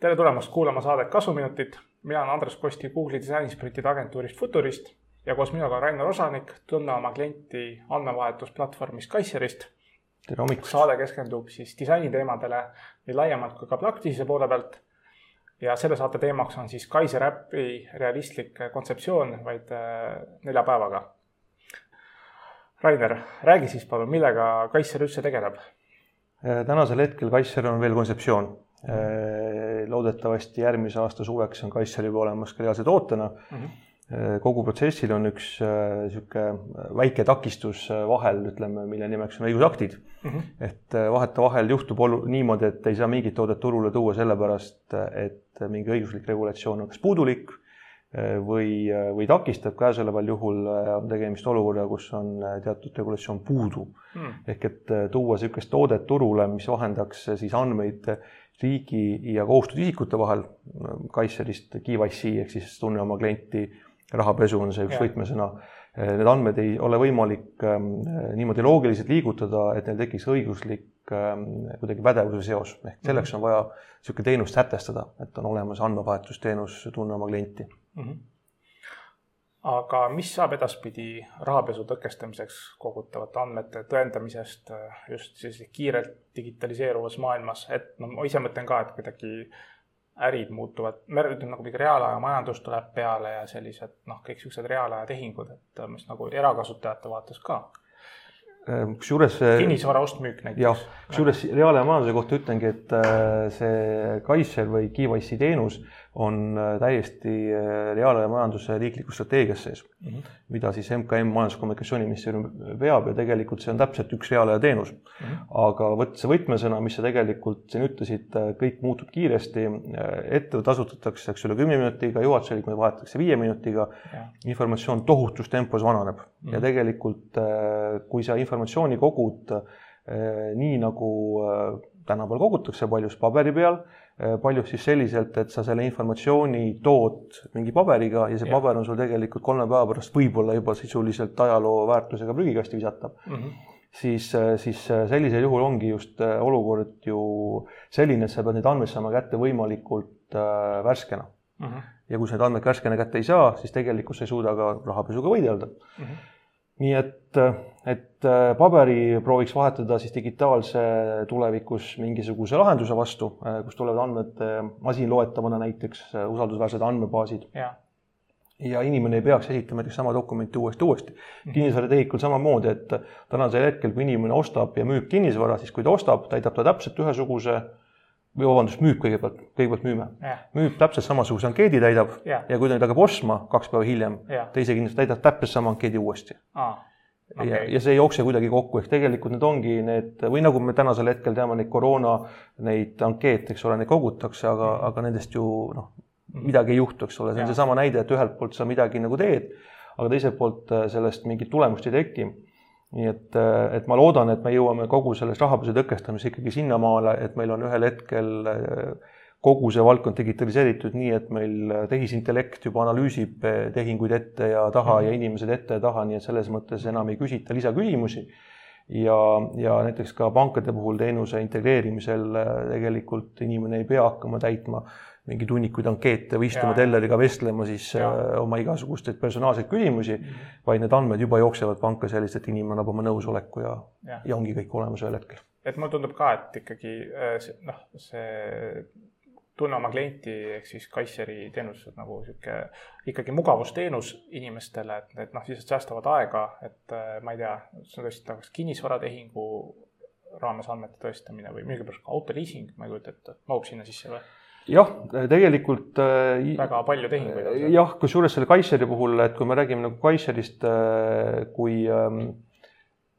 tere tulemast kuulama saadet Kasuminutid. mina olen Andres Posti Google'i disainisprintide agentuurist Futurist ja koos minuga on Rainer Osanik, tunne oma klienti andmevahetusplatvormist Kaisserist. tere hommikust! saade keskendub siis disainiteemadele nii laiemalt kui ka praktilise poole pealt. ja selle saate teemaks on siis Kaiser äpi realistlik kontseptsioon vaid äh, nelja päevaga. Rainer, räägi siis palun, millega Kaiser üldse tegeleb? Äh, tänasel hetkel Kaiser on veel kontseptsioon Äh, loodetavasti järgmise aasta suveks on Kaisser juba olemas ka reaalse tootena mm. -hmm. kogu protsessil on üks niisugune väike takistus vahel, ütleme, mille nimeks on õigusaktid mm. -hmm. et vahetevahel juhtub olu-, niimoodi, et ei saa mingit toodet turule tuua sellepärast, et mingi õiguslik regulatsioon on kas puudulik või, või takistab, käesoleval juhul on tegemist olukorraga, kus on teatud regulatsioon puudu. Mm.. ehk et tuua niisugust toodet turule, mis vahendaks siis andmeid riigi ja kohustatud isikute vahel, Kaitserist KYC ehk siis tunne oma klienti, rahapesu on see üks võtmesõna. Need andmed ei ole võimalik ähm, niimoodi loogiliselt liigutada, et neil tekiks õiguslik ähm, kuidagi pädevuse seos, ehk selleks on vaja niisugune teenus sätestada, et on olemas andmevahetusteenus Tunne oma klienti mm. -hmm aga mis saab edaspidi rahapesu tõkestamiseks kogutavate andmete tõendamisest äh, just sellises kiirelt digitaliseeruvas maailmas, et no ma ise mõtlen ka, et kuidagi ärid muutuvad, ütleme nagu mingi reaalaja majandus tuleb peale ja sellised noh, kõik siuksed reaalaja tehingud, et mis nagu erakasutajate vaates ka Ehm, kusjuures kinnisvara ost-müük näiteks. jah, kusjuures reaalaja majanduse kohta ütlengi, et äh, see Kaisel või KYC teenus on äh, täiesti äh, reaalaja majanduse riiklikus strateegias sees mm, -hmm. mida siis MKM, Majandus- ja Kommunikatsiooniministeerium veab ja tegelikult see on täpselt üks reaalaja teenus mm. -hmm. aga vot see võtmesõna, mis sa tegelikult siin ütlesid, kõik muutub kiiresti, ettevõte asutatakse, eks ole, kümne minutiga, juhatuse liikmeid vahetatakse viie minutiga, informatsioon tohutus tempos vananeb mm -hmm. ja tegelikult kui sa informatsiooni kogud nii, nagu tänapäeval kogutakse, paljus paberi peal, paljus siis selliselt, et sa selle informatsiooni tood mingi paberiga ja see ja. paber on sul tegelikult kolme päeva pärast võib-olla juba sisuliselt ajaloo väärtusega prügikasti visatav mm. -hmm siis, siis sellisel juhul ongi just olukord ju selline, et sa pead neid andmeid saama kätte võimalikult värskena mm. -hmm. ja kui sa neid andmeid värskena kätte ei saa, siis tegelikult sa ei suuda ka rahapesuga võidelda mm. -hmm nii et, et äh, paberi prooviks vahetada siis digitaalse tulevikus mingisuguse lahenduse vastu, äh, kus tulevad andmed äh, masinloetavana näiteks, usaldusväärsed andmebaasid. ja inimene ei peaks esitama näiteks sama dokumenti uuesti, uuesti. Mhm. kinnisvaratehikul samamoodi, et tänasel hetkel, kui inimene ostab ja müüb kinnisvara, siis kui ta ostab, täidab ta täpselt ühesuguse või vabandust, müüb kõigepealt, kõigepealt müüme. müüb täpselt samasuguse ankeedi täidab ja, ja kui ta nüüd hakkab ostma kaks päeva hiljem, teise kindlasti täidab täpselt sama ankeedi uuesti ah,. Okay. ja, ja see ei jookse kuidagi kokku, ehk tegelikult need ongi need või nagu me tänasel hetkel teame, neid koroona neid ankeete, eks ole, neid kogutakse, aga mm., aga nendest ju noh, midagi ei juhtu, eks ole, see on seesama näide, et ühelt poolt sa midagi nagu teed, aga teiselt poolt äh, sellest mingit tulemust ei teki nii et, äh, et ma loodan, et me jõuame kogu selles rahapesu tõkestamises ikkagi sinnamaale, et meil on ühel hetkel äh, kogu see valdkond digitaliseeritud nii, et meil tehisintellekt juba analüüsib äh, tehinguid ette ja taha ja mhm. inimesed ette ja taha, nii et selles mõttes enam ei küsita lisaküsimusi. ja, ja näiteks ka pankade puhul teenuse integreerimisel tegelikult inimene ei pea hakkama täitma mingeid hunnikuid ankeete või istuma telleriga vestlema siis ja. Äh, oma igasuguseid personaalseid küsimusi mm, -hmm. vaid need andmed juba jooksevad panka selliselt, et inimene annab oma nõusoleku ja, ja., ja ongi kõik olemas ühel hetkel. et mulle tundub ka, et ikkagi äh, noh, see tunne oma klienti ehk siis Kaiseri teenus nagu sihuke ikkagi mugavusteenus inimestele, et need noh, siis säästavad aega, et äh, ma ei tea, see on tõesti kas kinnisvaratehingu raames andmete tõestamine või millegipärast ka autoliising, ma ei kujuta ette, mahub sinna sisse või? jah, tegelikult. Äh, väga palju tehinguid. jah, kusjuures selle Kaiseri puhul, et kui me räägime nagu Kaiserist äh, kui ähm,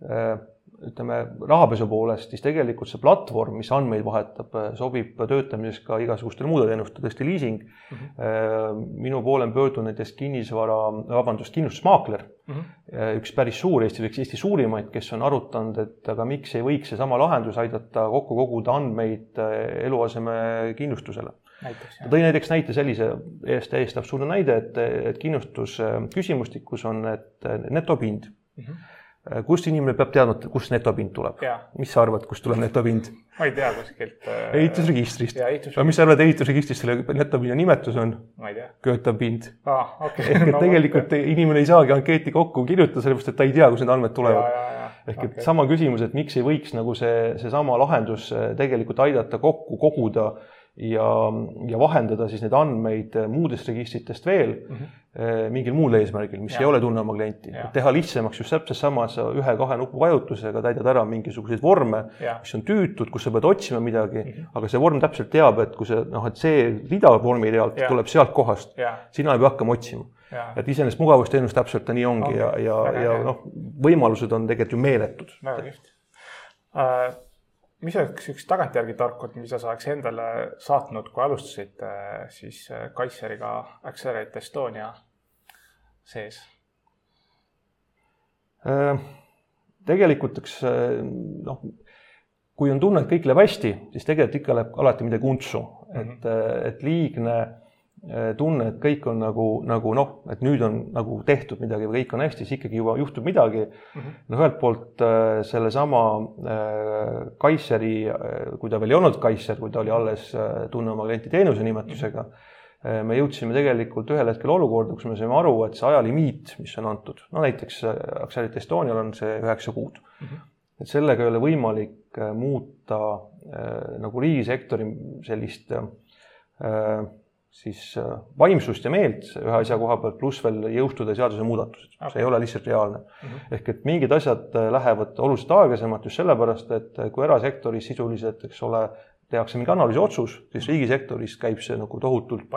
äh, ütleme rahapesu poolest, siis tegelikult see platvorm, mis andmeid vahetab, sobib töötamiseks ka igasugustele muude teenuste, tõesti liising mm. -hmm. minu poole on pöördunud näiteks kinnisvara, vabandust, kindlustusmaakler mm, -hmm. üks päris suur Eesti, üks Eesti suurimaid, kes on arutanud, et aga miks ei võiks seesama lahendus aidata kokku koguda andmeid eluasemekindlustusele ta tõi näiteks näite sellise eest täiesti absurdne näide, et, et kindlustusküsimustikus on, et netopind mm. -hmm kust inimene peab teadma, kust netopind tuleb? mis sa arvad, kust tuleb netopind? ma ei tea kuskilt äh.... ehitusregistrist. aga mis sa arvad, ehitusregistris selle netopinna nimetus on? ma ei tea. köötav pind ah,. Okay. ehk et no, tegelikult okay. inimene ei saagi ankeeti kokku kirjutada, sellepärast et ta ei tea, kust need andmed tulevad. ehk et okay. sama küsimus, et miks ei võiks nagu see, seesama lahendus äh, tegelikult aidata kokku koguda ja, ja vahendada siis neid andmeid muudest registritest veel mm -hmm. mingil muul eesmärgil, mis ja. ei ole tunne oma klienti. teha lihtsamaks just täpselt samas ühe-kahe nupuvajutusega täidad ära mingisuguseid vorme, mis on tüütud, kus sa pead otsima midagi mm, -hmm. aga see vorm täpselt teab, et kui see noh, et see rida vormirealt tuleb sealt kohast, sina ei pea hakkama otsima. Ja. et iseenesest mugavusteenus täpselt ta nii ongi okay. ja, ja, ja noh, võimalused on tegelikult ju meeletud. väga kihvt uh mis oleks üks tagantjärgi tarkund, mis sa oleks endale saatnud, kui alustasid äh, siis äh, Kaisseriga Accelerate Estonia sees? Äh, tegelikult üks noh, kui on tunne, et kõik läheb hästi, siis tegelikult ikka läheb alati midagi untsu mm, -hmm. et, et liigne tunne, et kõik on nagu, nagu noh, et nüüd on nagu tehtud midagi või kõik on hästi, siis ikkagi juba juhtub midagi mm. -hmm. no ühelt poolt äh, sellesama äh, Kaisseri, kui ta veel ei olnud Kaisser, kui ta oli alles Tunne oma klienti teenuse nimetusega me jõudsime tegelikult ühel hetkel olukorda, kus me saime aru, et see ajalimiit, mis on antud, no näiteks Accelerate Estonial on see üheksa kuud mm. -hmm. et sellega ei ole võimalik muuta äh, nagu riigisektori sellist äh, siis äh, vaimsust ja meelt ühe asja koha pealt, pluss veel jõustuda seadusemuudatused okay.. see ei ole lihtsalt reaalne mm. -hmm. ehk et mingid asjad äh, lähevad oluliselt aeglasemalt just sellepärast, et äh, kui erasektoris sisuliselt, eks ole, tehakse mingi analüüsiotsus, siis riigisektoris käib see nagu tohutult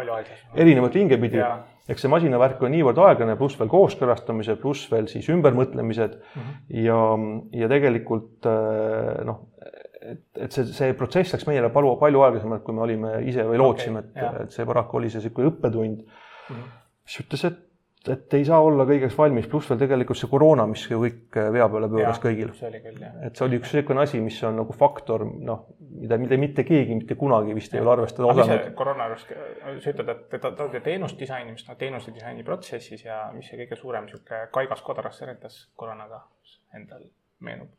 erinevat hinge pidi. eks see masinavärk on niivõrd aeglane, pluss veel kooskõlastamise, pluss veel siis ümbermõtlemised mm -hmm. ja, ja tegelikult noh, et, et see, see protsess läks meile palju, palju aeglasemalt, kui me olime ise või lootsime okay,, et, et see paraku oli see niisugune õppetund mm, -hmm. mis ütles, et, et ei saa olla kõigeks valmis, pluss veel tegelikult see koroona, mis ju kõik vea peale pööras kõigil. et see oli üks niisugune asi, mis on nagu faktor, noh, mida, mida mitte keegi mitte kunagi vist ja. ei ole arvestada osanud. koroona juures, sa ütled, et te olete teenust disainimas, no teenuse disaini protsessis ja mis see kõige suurem niisugune kaigas kodaras seretas koroonaga endal meenub?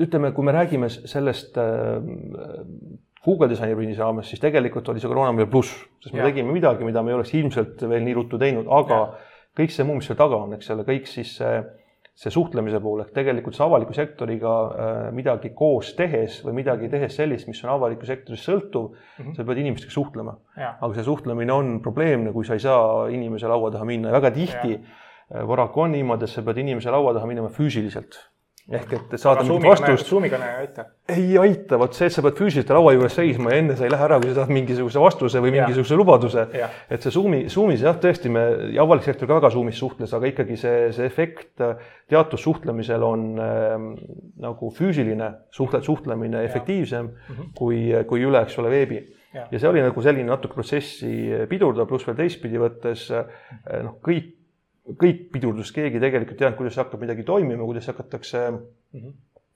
ütleme, kui me räägime sellest äh, Google disainiprindise raames, siis tegelikult oli see koroona meile pluss, sest me ja. tegime midagi, mida me ei oleks ilmselt veel nii ruttu teinud, aga ja. kõik see muu, mis seal taga on, eks ole, kõik siis see, see suhtlemise pool ehk tegelikult see avaliku sektoriga äh, midagi koos tehes või midagi tehes sellist, mis on avaliku sektorist sõltuv mm, -hmm. sa pead inimestega suhtlema. aga see suhtlemine on probleemne, kui sa ei saa inimese laua taha minna ja väga tihti ja. paraku on niimoodi, et sa pead inimese laua taha minema füüsiliselt ehk et saada mingit vastust. Kõne ei aita? ei aita, vot see, et sa pead füüsiliselt laua juures seisma ja enne sa ei lähe ära, kui sa saad mingisuguse vastuse või mingisuguse ja. lubaduse. et see Zoomi, Zoomis jah, tõesti me, ja avalik sektor ka väga Zoomis suhtles, aga ikkagi see, see efekt teatud suhtlemisel on äh, nagu füüsiline suhtle, suhtlemine efektiivsem mm -hmm. kui, kui üle, eks ole, veebi. Ja. ja see oli nagu selline natuke protsessi pidurdav, pluss veel teistpidi võttes noh, kõik kõik pidurdus, keegi tegelikult ei teadnud, kuidas hakkab midagi toimima, kuidas hakatakse mm -hmm.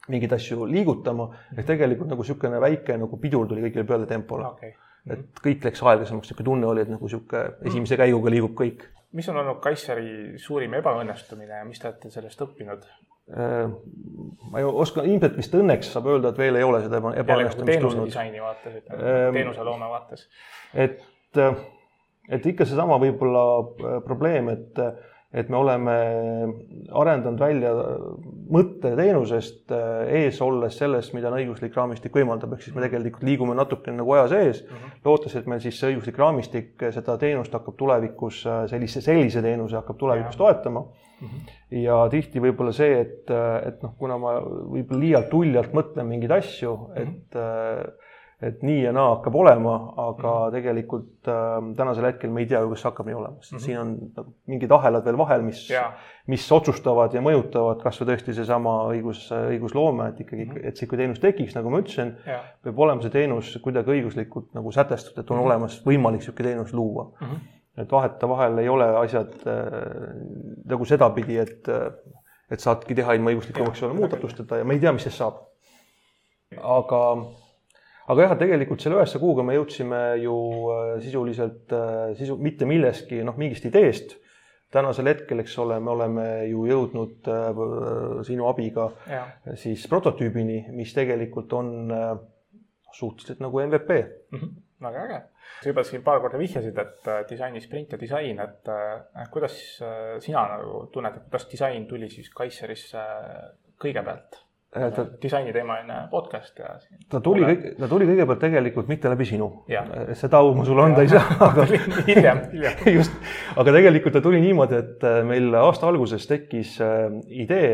mingeid asju liigutama mm, -hmm. et tegelikult nagu niisugune väike nagu pidur tuli kõigile peale tempole okay.. Mm -hmm. et kõik läks aeglasemaks, niisugune tunne oli, et nagu niisugune esimese käiguga liigub kõik. mis on olnud Kaisseri suurim ebaõnnestumine ja mis te olete sellest õppinud? Äh, ma ei oska, ilmselt vist õnneks saab öelda, et veel ei ole seda ebaõnnestumist tulnud. disaini vaates, ütleme, ähm, teenuseloome vaates. et, et ikka seesama võib-olla äh, probleem, et et me oleme arendanud välja mõtte teenusest äh, ees olles sellest, mida on õiguslik raamistik võimaldab, ehk siis me tegelikult liigume natuke nagu aja sees mm, -hmm. lootes, et meil siis see õiguslik raamistik seda teenust hakkab tulevikus, äh, sellise, sellise teenuse hakkab tulevikus ja. toetama mm. -hmm. ja tihti võib-olla see, et, et noh, kuna ma võib-olla liialt uljalt mõtlen mingeid asju mm, -hmm. et äh, et nii ja naa hakkab olema, aga -hmm. tegelikult äh, tänasel hetkel me ei tea ju, kas hakkab nii olema, sest mm -hmm. siin on nagu mingid ahelad veel vahel, mis, mis otsustavad ja mõjutavad kasvõi tõesti seesama õigus, õigusloome, et ikkagi mm, -hmm. et see, kui teenus tekiks, nagu ma ütlesin, peab olema see teenus kuidagi õiguslikult nagu sätestatud, et on mm -hmm. olemas võimalik niisugune teenus luua mm. -hmm. et vahetevahel ei ole asjad äh, nagu sedapidi, et, et saadki teha ilma õigusliku muudatusteta ja me ei tea, mis sest saab. aga aga jah, tegelikult selle üheksa kuuga me jõudsime ju äh, sisuliselt äh, sisu, mitte millestki, noh, mingist ideest tänasel hetkel, eks ole, me oleme ju jõudnud äh, sinu abiga ja. siis prototüübini, mis tegelikult on äh, suhteliselt nagu MVP mm. -hmm. väga äge. sa juba siin paar korda vihjasid, et äh, disaini sprint ja disain, et äh, kuidas sina nagu tunned, et kuidas disain tuli siis Kaiserisse kõigepealt? Äh, ta, disainiteemaline podcast ja. ta tuli kõik, ta tuli kõigepealt tegelikult mitte läbi sinu. Äh, seda au ma sulle anda ei saa, aga hiljem, hiljem. just, aga tegelikult ta tuli niimoodi, et äh, meil aasta alguses tekkis idee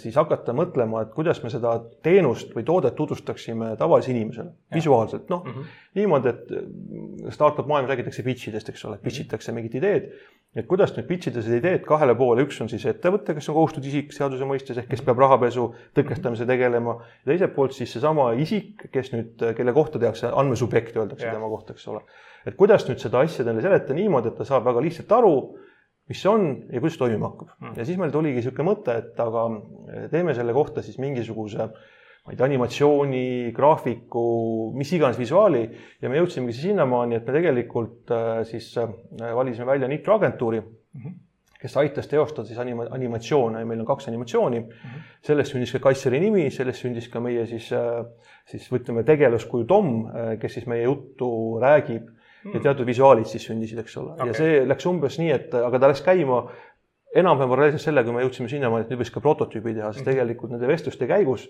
siis hakata mõtlema, et kuidas me seda teenust või toodet tutvustaksime tavalisele inimesele visuaalselt, noh mm -hmm. niimoodi, et startup maailmas räägitakse pitch idest, eks ole, pitch itakse mingit ideed et kuidas nüüd pitch ida seda ideed kahele poole, üks on siis ettevõte, kes on kohustatud isik seaduse mõistes ehk kes peab rahapesu tõkestamise tegelema. ja teiselt poolt siis seesama isik, kes nüüd, kelle kohta tehakse andmesubjekt, öeldakse yeah. tema kohta, eks ole. et kuidas nüüd seda asja talle seletada niimoodi, et ta saab väga lihtsalt aru, mis see on ja kuidas toimima hakkab mm.. ja siis meil tuligi niisugune mõte, et aga teeme selle kohta siis mingisuguse äh, ma ei tea, animatsiooni, graafiku, mis iganes visuaali ja me jõudsimegi sinnamaani, et me tegelikult äh, siis äh, valisime välja Nitro agentuuri mm, -hmm. kes aitas teostada siis anima-, animatsioone ja meil on kaks animatsiooni mm. -hmm. sellest sündis ka Kaitseri nimi, sellest sündis ka meie siis, äh, siis ütleme, tegelaskuju Tom, kes siis meie juttu räägib ja teatud visuaalid siis sündisid, eks ole okay., ja see läks umbes nii, et aga ta läks käima enam-vähem paralleelselt sellega, kui me jõudsime sinnamaani, et nüüd võiks ka prototüübi teha, sest -hmm. tegelikult nende vestluste käigus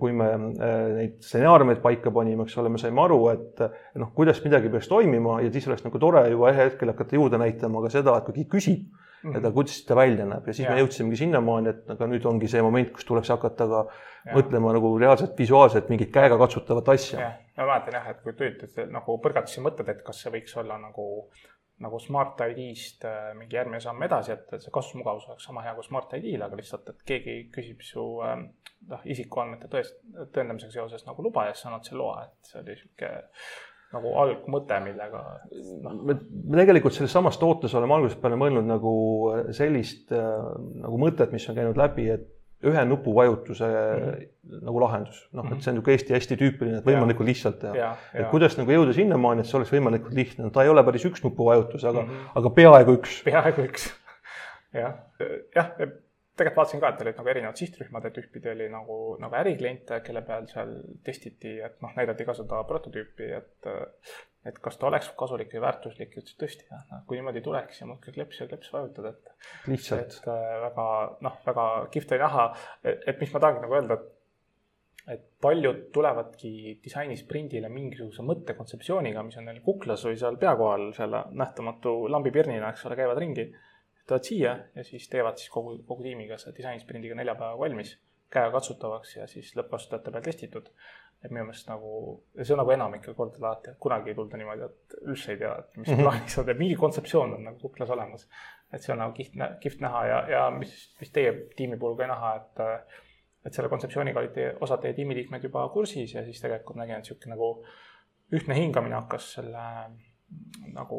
kui me äh, neid stsenaariumeid paika panime, eks ole, me saime aru, et noh, kuidas midagi peaks toimima ja siis oleks nagu tore juba ühel hetkel hakata juurde näitama ka seda, et kui keegi küsib mm, -hmm. et kuidas ta välja näeb ja siis ja. me jõudsimegi sinnamaani, et aga nüüd ongi see moment, kus tuleks hakata ka ja. mõtlema nagu reaalselt visuaalselt mingit käegakatsutavat asja. ma mäletan jah, et kui tulite, nagu põrgatasin mõtted, et kas see võiks olla nagu nagu Smart ID-st äh, mingi järgmine samm edasi, et, et see kasutusmugavus oleks sama hea kui Smart ID-l, aga lihtsalt, et keegi küsib su ähm, noh, isikuandmete tõest-, tõendamisega seoses nagu luba ja siis annad selle loa, et see oli sihuke nagu algmõte, millega no.. me, me tegelikult selles samas tootes oleme algusest peale mõelnud nagu sellist äh, nagu mõtet, mis on käinud läbi, et ühe nupuvajutuse mm nagu lahendus, noh, et see on niisugune Eesti hästi tüüpiline, et võimalikult lihtsalt teha. et kuidas nagu jõuda sinnamaani, et see oleks võimalikult lihtne, no ta ei ole päris üks nupuvajutus, aga mm, -hmm. aga peaaegu üks. peaaegu üks, jah, jah, tegelikult vaatasin ka, et olid nagu erinevad sihtrühmad, et ühtpidi oli nagu, nagu ärikliente, kelle peal seal testiti, et noh, näidati ka seda prototüüpi, et et kas ta oleks kasulik või väärtuslik, ütles tõesti jah, noh kui niimoodi tuleks ja muudkui kleps ja kleps vajutada, et. lihtsalt. et äh, väga noh, väga kihvt oli näha, et mis ma tahangi nagu öelda, et et paljud tulevadki disainisprindile mingisuguse mõttekontseptsiooniga, mis on neil kuklas või seal pea kohal selle nähtamatu lambipirnina, eks ole, käivad ringi. tulevad siia ja siis teevad siis kogu, kogu tiimiga selle disainisprindiga nelja päevaga valmis, käegakatsutavaks ja siis lõppkasutajate peal testitud et minu meelest nagu, see on nagu enamikel kordadel alati, et kunagi ei tulda niimoodi, et üldse ei tea, et mis mm -hmm. plaanis on, et mingi kontseptsioon on nagu kuklas olemas. et see on nagu kihvt, kihvt näha ja, ja mis, mis teie tiimi puhul ka näha, et et selle kontseptsiooniga olid teie, osad teie tiimiliikmed juba kursis ja siis tegelikult nägin, et niisugune nagu ühtne hingamine hakkas selle nagu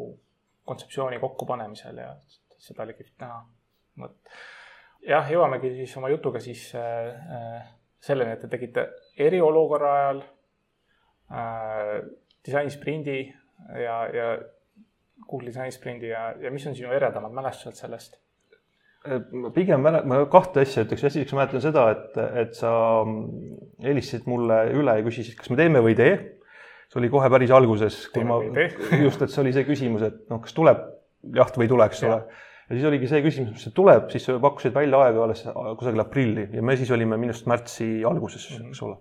kontseptsiooni kokkupanemisel ja seda oli kihvt näha. vot jah, jõuamegi siis oma jutuga siis äh, selleni, et te tegite eriolukorra ajal äh, disainisprindi ja, ja Google'i disainisprindi ja, ja mis on sinu eredamad mälestused sellest? Äh, pigem mäle-, ma kahte asja ütleks, esiteks ma mäletan seda, et, et sa helistasid mulle üle ja küsisid, kas me teeme või ei tee. see oli kohe päris alguses, kui ma, just, et see oli see küsimus, et noh, kas tuleb jaht või ei tule, eks ole ja siis oligi see küsimus, mis tuleb, siis pakkusid välja aega alles kusagil aprilli ja me siis olime minu arust märtsi alguses mm, -hmm. eks ole.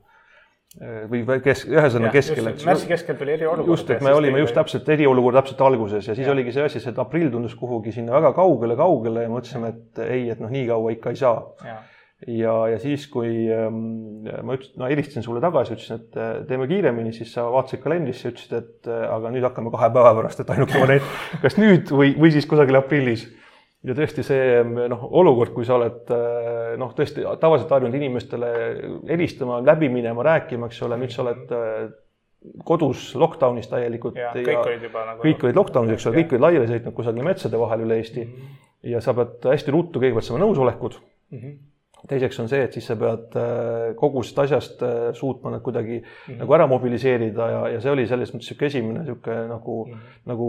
või kes, ühesõnaga keskel. märtsi keskel tuli eriolukord. just, et me olime just täpselt eriolukord täpselt alguses ja siis ja. oligi see asi, et aprill tundus kuhugi sinna väga kaugele, kaugele ja mõtlesime, et ei, et noh, nii kaua ikka ei saa. ja, ja siis, kui ähm, ma ütlesin, no helistasin sulle tagasi, ütlesin, et äh, teeme kiiremini, siis sa vaatasid kalendrisse, ütlesid, et äh, aga nüüd hakkame kahe päeva pärast, et ainuke variant, kas nüüd või, või siis kusagil aprillis ja tõesti see noh, olukord, kui sa oled noh, tõesti tavaliselt harjunud inimestele helistama, läbi minema, rääkima, eks ole, nüüd sa oled kodus lockdown'is täielikult. kõik olid juba nagu. kõik olid lockdown'is, eks ole, kõik olid laiali sõitnud kusagil metsade vahel üle Eesti mm. -hmm. ja sa pead hästi ruttu kõigepealt saama nõusolekud mm. -hmm teiseks on see, et siis sa pead kogu sellest asjast suutma nad kuidagi mm -hmm. nagu ära mobiliseerida ja, ja see oli selles mõttes niisugune esimene niisugune nagu mm, -hmm. nagu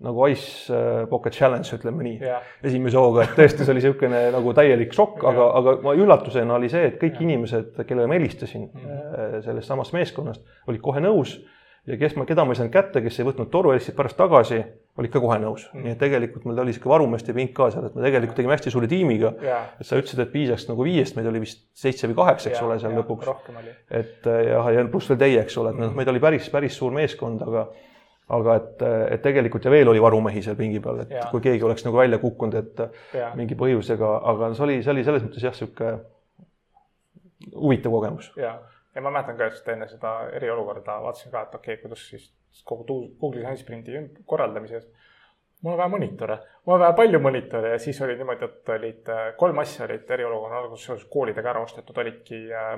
nagu Ice äh, Pocket Challenge, ütleme nii Jah. esimese hooga, et tõesti, see oli niisugune nagu täielik šokk, aga, Jah. aga ma üllatusena oli see, et kõik inimesed, kellele ma helistasin Mhm. äh, sellest samast meeskonnast, olid kohe nõus ja kes ma, keda ma ei saanud kätte, kes ei võtnud toru, helistasid pärast tagasi, olid ka kohe nõus mm.. nii et tegelikult meil oli niisugune varumeeste pink ka seal, et me tegelikult tegime hästi suure tiimiga. jaa. et sa ütlesid, et piisaks nagu viiest, meid oli vist seitse või kaheksa, eks ole, seal lõpuks. et äh, jah, ja pluss veel teie, eks ole, et noh, meid oli päris, päris suur meeskond, aga aga et, et tegelikult ja veel oli varumehi seal pingi peal, et Jaa. kui keegi oleks nagu välja kukkunud, et jaa, mingi põhjusega, aga see oli, see oli selles mõttes jah, niisugune huvitav kogemus. jaa. ja ma mäletan ka, et enne seda eriolukorda vaatasin ka, et okei okay,, kuidas siis kogu Google'i Science Sprinti ümb- korraldamises mul on vaja monitore, mul on vaja palju monitore ja siis oli niimoodi, et olid äh, kolm asja olid eriolukorra alguses seoses koolidega ära ostetud, olidki äh,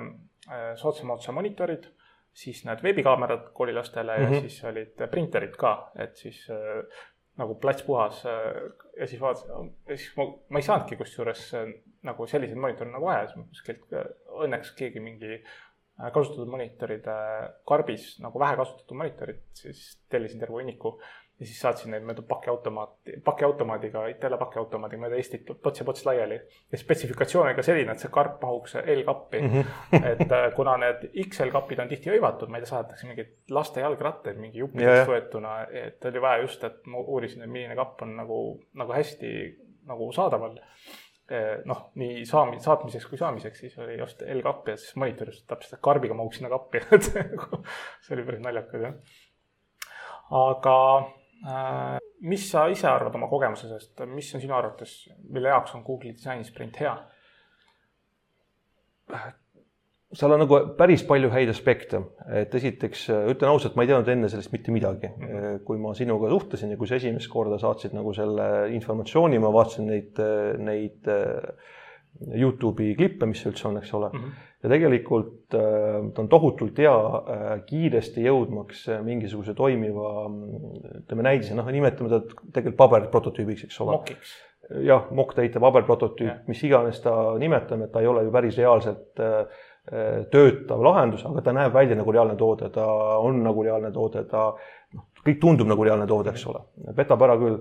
äh, soodsama otsa monitorid, siis need veebikaamerad koolilastele mm -hmm. Mhm. ja siis olid printerid ka, et siis äh, nagu plats puhas äh, ja siis vaatasin, ja siis ma, ma ei saanudki kusjuures äh, nagu selliseid monitore nagu vaja, siis ma kuskilt äh, õnneks keegi mingi äh, kasutatud monitoride karbis nagu vähe kasutatud monitorid, siis tellisin terve hunniku ja siis saatsin neid mööda pakiautomaati, pakiautomaadiga, Itella pakiautomaadiga mööda Eestit pots ja pots laiali. ja spetsifikatsioon oli ka selline, et see karp mahuks L-kappi mm. -hmm. et äh, kuna need XL-kapid on tihti hõivatud, ma ei tea, saadetakse mingeid laste jalgrattaid mingi juppidest võetuna, et oli vaja just, et ma uurisin, et milline kapp on nagu, nagu hästi nagu saadaval noh, nii saami-, saatmiseks kui saamiseks, siis oli osta L-kapp ja siis monitoris täpselt karbiga mahuks sinna kappi, et see oli päris naljakas jah. aga äh, mis sa ise arvad oma kogemusest, mis on sinu arvates, mille jaoks on Google'i disainisprint hea? seal on nagu päris palju häid aspekte, et esiteks äh, ütlen ausalt, ma ei teadnud enne sellest mitte midagi mm. -hmm. kui ma sinuga suhtlesin ja kui sa esimest korda saatsid nagu selle informatsiooni, ma vaatasin neid, neid äh, Youtube'i klippe, mis üldse on, eks ole mm. -hmm. ja tegelikult äh, ta on tohutult hea äh, kiiresti jõudmaks äh, mingisuguse toimiva ütleme näidise, noh, nimetame ta tegelikult paberprototüübiks, eks ole. jah, mock-data paberprototüüp mis iganes ta nimetame, et ta ei ole ju päris reaalselt töötav lahendus, aga ta näeb välja nagu reaalne toode, ta on nagu reaalne toode, ta noh, kõik tundub nagu reaalne toode, eks ole, petab ära küll.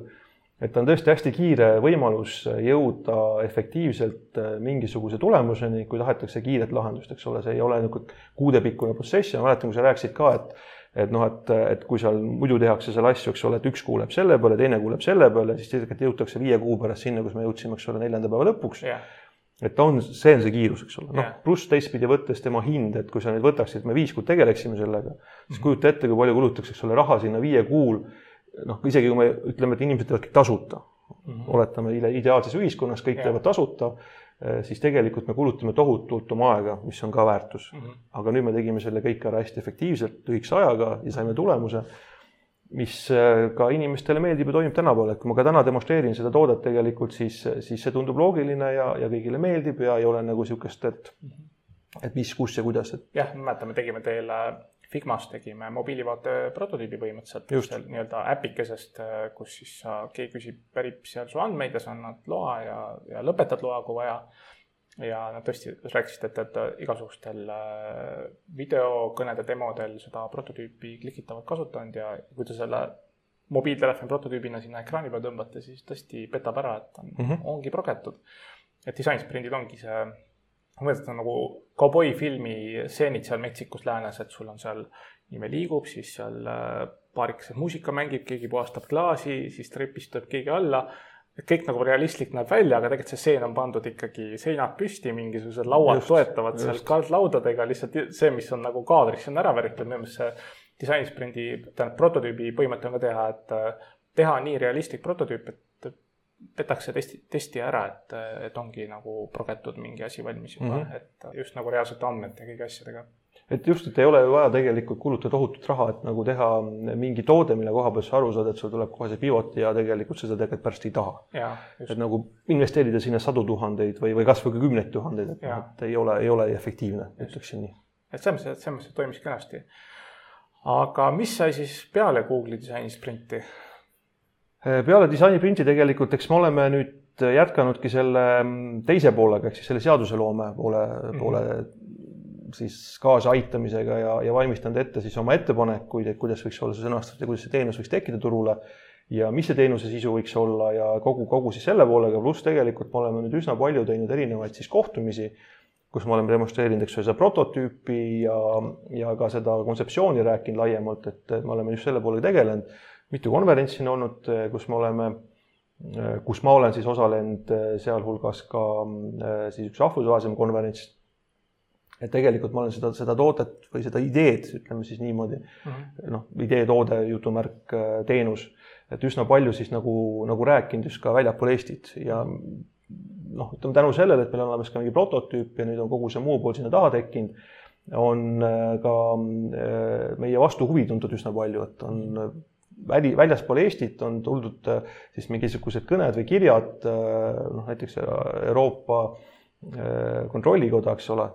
Et ta on tõesti hästi kiire võimalus jõuda efektiivselt äh, mingisuguse tulemuseni, kui tahetakse kiiret lahendust, eks ole, see ei ole niisugune kuudepikkune protsess ja ma mäletan, kui sa rääkisid ka, et et noh, et, et kui seal muidu tehakse seal asju, eks ole, et üks kuu läheb selle peale, teine kuu läheb selle peale, siis tegelikult jõutakse viie kuu pärast sinna, kus me jõudsime, eks ole, neljanda päeva lõpuks. jah, et on, see on see kiirus, eks ole, noh Jah. pluss teistpidi võttes tema hind, et kui sa nüüd võtaksid, me viis kuud tegeleksime sellega, siis kujuta ette, kui palju kulutakse, eks ole, raha sinna viie kuul. noh, isegi kui me ütleme, et inimesed teevad kõik tasuta, oletame ide- ideaalses ühiskonnas kõik Jah. teevad tasuta, siis tegelikult me kulutame tohutult oma aega, mis on ka väärtus. aga nüüd me tegime selle kõik ära hästi efektiivselt, lühikese ajaga ja saime tulemuse, mis äh, ka inimestele meeldib ja toimib tänapäeval, et kui ma ka täna demonstreerin seda toodet tegelikult, siis, siis see tundub loogiline ja, ja kõigile meeldib ja ei ole nagu niisugust, et et mis, kus ja kuidas, et jah, ma mäletan, me tegime teile Figmas tegime mobiilivaate prototüübi põhimõtteliselt seal nii-öelda äpikesest, kus siis sa, keegi küsib, pärib seal su andmeid ja sa annad loa ja, ja lõpetad loa, kui vaja. ja nad tõesti rääkisid, et, et igasugustel äh, videokõnede demodel seda prototüüpi klikitavad kasutanud ja kui te selle mobiiltelefoni prototüübina sinna ekraani peale tõmbate, siis tõesti petab ära, et on mm, -hmm. ongi progetud. et disainsprindid ongi see ma mõtlen, et on nagu kauboifilmi stseenid seal Meksikus läänes, et sul on seal nime liigub, siis seal äh, paarikesed muusika mängib, keegi puhastab klaasi, siis trepist tuleb keegi alla. et kõik nagu realistlik näeb välja, aga tegelikult see stseen on pandud ikkagi seinad püsti, mingisugused lauad Just, just, toetavad seal just. kaldlaudadega, lihtsalt see, mis on nagu kaadris, see on ära väritud, minu meelest see disainsprindi, tähendab prototüübi põhimõte on ka teha, et äh, teha nii realistlik prototüüp, et petakse testi, testi ära, et, et ongi nagu progetud mingi asi valmis juba mm. -hmm. et just nagu reaalsete andmete ja kõigi asjadega. et just, et ei ole ju vaja tegelikult kulutada tohutut raha, et nagu teha mingi toode, mille koha pealt sa aru saad, et sul tuleb kohe see pivot ja tegelikult sa seda tegelikult pärast ei taha. et, nagu investeerida sinna sadu tuhandeid või, või kasvõi ka kümneid tuhandeid, et et ei ole, ei ole efektiivne, ütleksin nii. et selles mõttes, selles mõttes toimis kenasti. aga mis sai siis peale Google'i disainisprinti? Peale disainiprinti tegelikult, eks me oleme nüüd jätkanudki selle mm, teise poolega, ehk siis selle seaduseloome poole mm, -hmm. poole siis kaasaaitamisega ja, ja valmistanud ette siis oma ettepanekuid, et kuidas võiks olla see sõnastatud ja kuidas see teenus võiks tekkida turule. ja mis see teenuse sisu võiks olla ja kogu, kogu siis selle poolega, pluss tegelikult me oleme nüüd üsna palju teinud erinevaid siis kohtumisi, kus me oleme demonstreerinud, eks ju, seda prototüüpi ja, ja ka seda kontseptsiooni rääkinud laiemalt, et me oleme just selle poolega tegelenud. Mitu konverentsi on olnud, kus me oleme, kus ma olen siis osalenud, sealhulgas ka siis üks rahvusvahelisem konverents et tegelikult ma olen seda, seda toodet või seda ideed, ütleme siis niimoodi mm -hmm., noh, idee, toode, jutumärk, teenus et üsna palju siis nagu, nagu rääkinud just ka väljapool Eestit ja noh, ütleme tänu sellele, et meil on olemas ka mingi prototüüp ja nüüd on kogu see muu pool sinna taha tekkinud, on ka meie vastu huvi tuntud üsna palju, et on väli, väljaspool Eestit on tuldud äh, siis mingisugused kõned või kirjad, noh näiteks Euroopa Kontrollikoda, eks ole.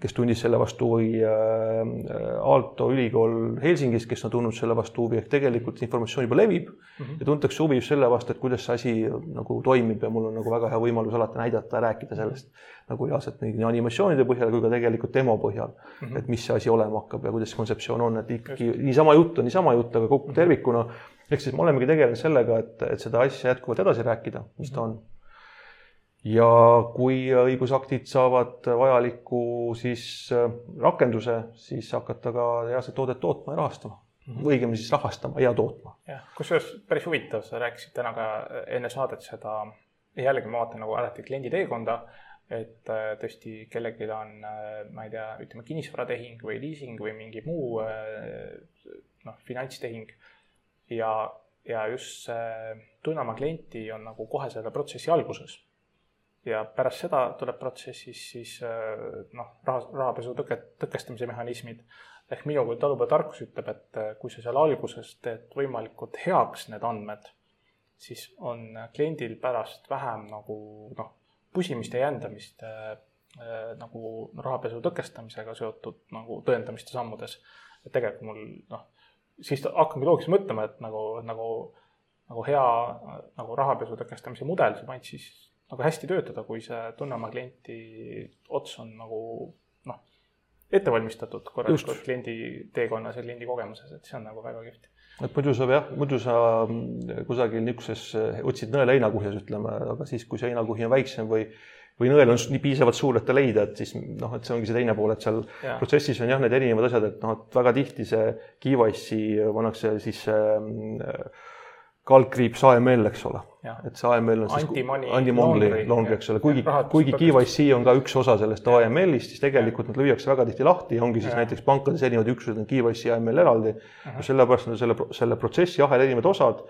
Kes tundis selle vastu huvi äh, Aalto ülikool Helsingis, kes on tundnud selle vastu huvi, ehk tegelikult informatsioon juba levib mm -hmm. ja tuntakse huvi just selle vastu, et kuidas see asi nagu toimib ja mul on nagu väga hea võimalus alati näidata ja rääkida sellest nagu reaalselt nii animatsioonide põhjal kui ka tegelikult demo põhjal mm, -hmm. et mis see asi olema hakkab ja kuidas see kontseptsioon on, et ikkagi niisama jutt on niisama jutt, aga kokku tervikuna. Ehk siis me olemegi tegelenud sellega, et, et seda asja jätkuvalt edasi rääkida, mis ta on ja kui õigusaktid saavad vajaliku siis äh, rakenduse, siis hakata ka reaalset toodet tootma ja rahastama mm -hmm. õigemini siis rahastama ja tootma. jah, kusjuures päris huvitav, sa rääkisid täna ka enne saadet seda, jällegi ma vaatan nagu alati kliendi teekonda, et äh, tõesti kellelgi on, äh, ma ei tea, ütleme kinnisvaratehing või liising või mingi muu noh, finantstehing ja, ja just oma klienti on nagu kohe selle protsessi alguses ja pärast seda tuleb protsessis siis äh, noh, raha, rahapesu tõke, tõkestamise mehhanismid. ehk minu kui talupojatarkus ütleb, et äh, kui sa seal alguses teed võimalikult heaks need andmed, siis on kliendil pärast vähem nagu noh, pusimist ja jändamist äh, nagu rahapesu tõkestamisega seotud nagu tõendamiste sammudes. et tegelikult mul noh, siis hakkangi loogiliselt mõtlema, et nagu, nagu, nagu hea nagu rahapesu tõkestamise mudel saab ainult siis nagu hästi töötada, kui see tunne oma klienti ots on nagu noh, ette valmistatud korralikult kliendi teekonnas ja kliendi kogemuses, et see on nagu väga kihvt. et muidu sa jah, muidu sa mm, kusagil niisuguses, otsid nõela heinakuhjas, ütleme, aga siis, kui see heinakuhi on väiksem või või nõel on nii piisavalt suur, et ta leida, et siis noh, et see ongi see teine pool, et seal ja. protsessis on jah, need erinevad asjad, et noh, et väga tihti see KYC pannakse siis äh, kaldkriips AML, eks ole. et see AML on siis anti-money laundry, laundry, eks ole, kuigi, kuigi KYC on ka üks osa sellest AML-ist, siis tegelikult nad lüüakse väga tihti lahti ja ongi siis ja. näiteks pankades erinevad üksused on KYC ja AML eraldi. sellepärast on selle, selle protsessi ahel erinevad osad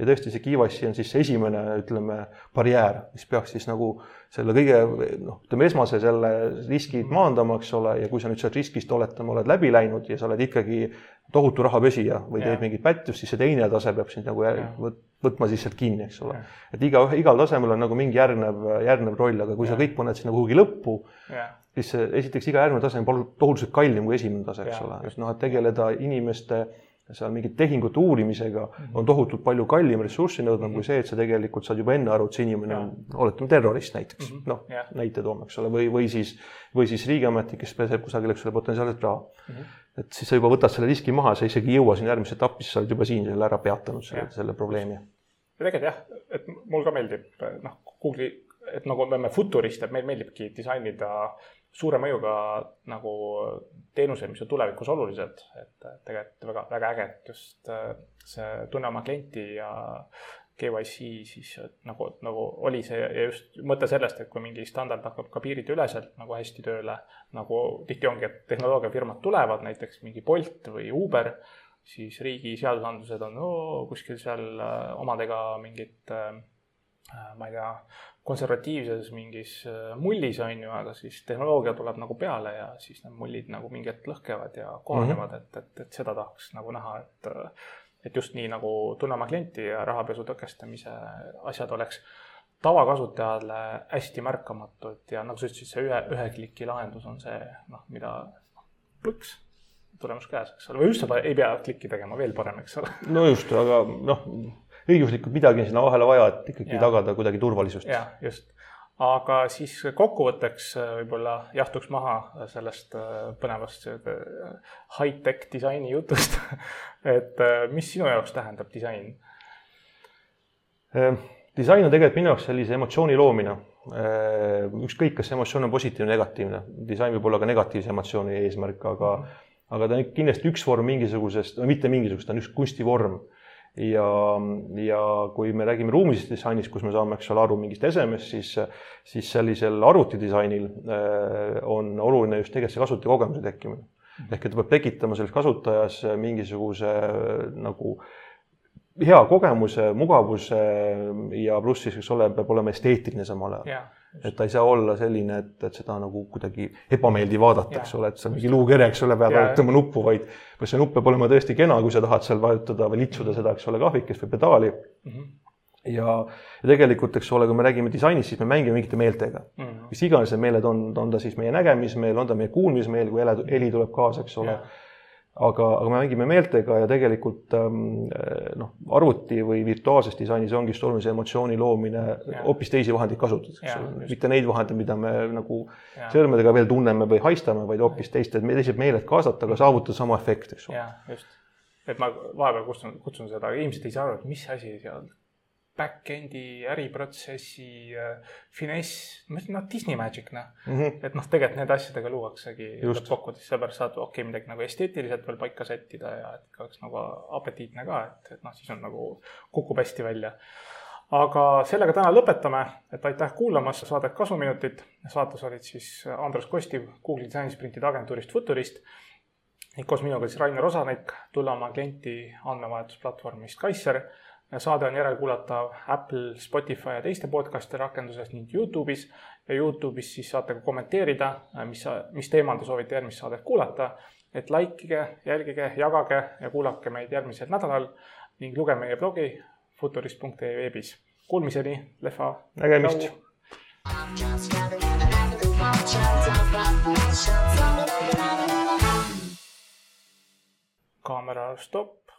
ja tõesti see KYC on siis esimene, ütleme, barjäär, mis peaks siis nagu selle kõige noh, ütleme esmase selle riski maandama, eks ole, ja kui sa nüüd sellest riskist oletame, oled läbi läinud ja sa oled ikkagi tohutu rahapesija või teed mingit pättust, siis see teine tase peab sind nagu võtma siis sealt kinni, eks ole. et iga, igal tasemel on nagu mingi järgnev, järgnev roll, aga kui ja. sa kõik paned sinna kuhugi lõppu, siis esiteks iga järgmine tase on tohutult kallim kui esimene tase, eks ole, et noh, et tegeleda inimeste seal mingite tehingute uurimisega mm -hmm. on tohutult palju kallim ressurssi nõudvam mm -hmm. kui see, et sa tegelikult saad juba enne aru, et see inimene on, oletame, terrorist näiteks mm -hmm., noh yeah., näite toome, eks ole, või, või siis, või siis riigiametnik, kes peseb kusagil, eks ole, potentsiaalselt raha mm. -hmm. Et siis sa juba võtad selle riski maha, sa isegi ei jõua sinna järgmisse etappi, sa oled juba siin selle ära peatanud, selle, selle probleemi. ja tegelikult jah, et mul ka meeldib noh, Google'i, et nagu me oleme futurist, et meil meeldibki disainida suure mõjuga nagu teenuseid, mis on tulevikus olulised, et tegelikult väga, väga äge, et just äh, see tunne oma klienti ja KYC siis nagu, nagu oli see ja just mõte sellest, et kui mingi standard hakkab ka piirideüleselt nagu hästi tööle, nagu tihti ongi, et tehnoloogiafirmad tulevad, näiteks mingi Bolt või Uber, siis riigi seadusandlused on oo, kuskil seal äh, omadega mingit äh, ma ei tea, konservatiivses mingis äh, mullis, on ju, aga siis tehnoloogia tuleb nagu peale ja siis need mullid nagu mingi hetk lõhkevad ja kohanevad mm, -hmm. et, et, et seda tahaks nagu näha, et et just nii nagu tunne oma klienti ja rahapesu tõkestamise asjad oleks tavakasutajale hästi märkamatud ja nagu sa ütlesid, see ühe, ühe kliki lahendus on see, noh, mida plõks, tulemus käes, eks ole, või just ei pea klikki tegema, veel parem, eks ole. no just, aga noh õiguslikult midagi on sinna vahele vaja, et ikkagi ja. tagada kuidagi turvalisust. jah, just. Aga siis kokkuvõtteks äh, võib-olla jahtuks maha sellest äh, põnevast äh, high-tech disaini jutust et mis sinu jaoks tähendab disain? disain on tegelikult minu jaoks sellise emotsiooni loomine. ükskõik, kas see emotsioon on positiivne negatiivne, disain võib olla ka negatiivse emotsiooni eesmärk, aga mm, -hmm. aga ta on kindlasti üks vorm mingisugusest, no mitte mingisugust, ta on üks kunstivorm ja, ja kui me räägime ruumilisest disainist, kus me saame, eks ole, aru mingist esemest, siis, siis sellisel arvutidisainil äh, on oluline just tegelikult see kasutajakogemuse tekkimine. ehk et ta peab tekitama selles kasutajas mingisuguse nagu hea kogemuse, mugavuse ja pluss siis, eks ole, peab olema esteetiline samal ajal yeah et ta ei saa olla selline, et, et seda nagu kuidagi ebameeldiv vaadata, eks ole, et sa mingi luukere, eks ole, pead vajutama nuppu, vaid vaid see nupp peab olema tõesti kena, kui sa tahad seal vajutada või litsuda seda, eks ole, kahvikest või pedaali. Mm. -hmm ja, ja tegelikult, eks ole, kui me räägime disainist, siis me mängime mingite meeltega. Mm. -hmm. mis iganes need meeled on, on ta siis meie nägemismeel, on ta meie kuulmismeel, kui heli tuleb kaasa, eks ole. Yeah aga, aga me mängime meeltega ja tegelikult ähm, noh, arvuti või virtuaalses disainis ongi just oluline see emotsiooni loomine hoopis teisi vahendeid kasutades, eks ole, mitte neid vahendeid, mida me nagu ja. sõrmedega veel tunneme või haistame, vaid hoopis teiste, teised meeled kaasata, aga saavutada sama efekt, eks ole. just, et ma vahepeal kutsun, kutsun seda, inimesed ei saa aru, et mis asi seal back-end'i äriprotsessi äh, finess, noh, Disney Magic, noh. Mm -hmm.. et noh, tegelikult nende asjadega luuaksegi lõppkokkuvõttes, seepärast saad okei okay,, midagi nagu esteetiliselt veel paika sättida ja et oleks nagu apetiitne ka, et, et noh, siis on nagu, kukub hästi välja. aga sellega täna lõpetame, et aitäh kuulamast saadet Kasuminutit. saates olid siis Andrus Kostiv Google'i disainisprintide agentuurist Futurist. Ning koos minuga siis Rainer Osanik, tulla oma klienti andmevahetusplatvormist Kaisser saade on järelkuulatav Apple, Spotify ja teiste podcast'i rakenduses ning Youtube'is ja Youtube'is siis saate ka kommenteerida, mis, mis teemal te soovite järgmist saadet kuulata. et likeige, jälgige, jagage ja kuulake meid järgmisel nädalal ning lugege meie blogi futurist.ee veebis. Kuulmiseni, lehva. nägemist. kaamera stopp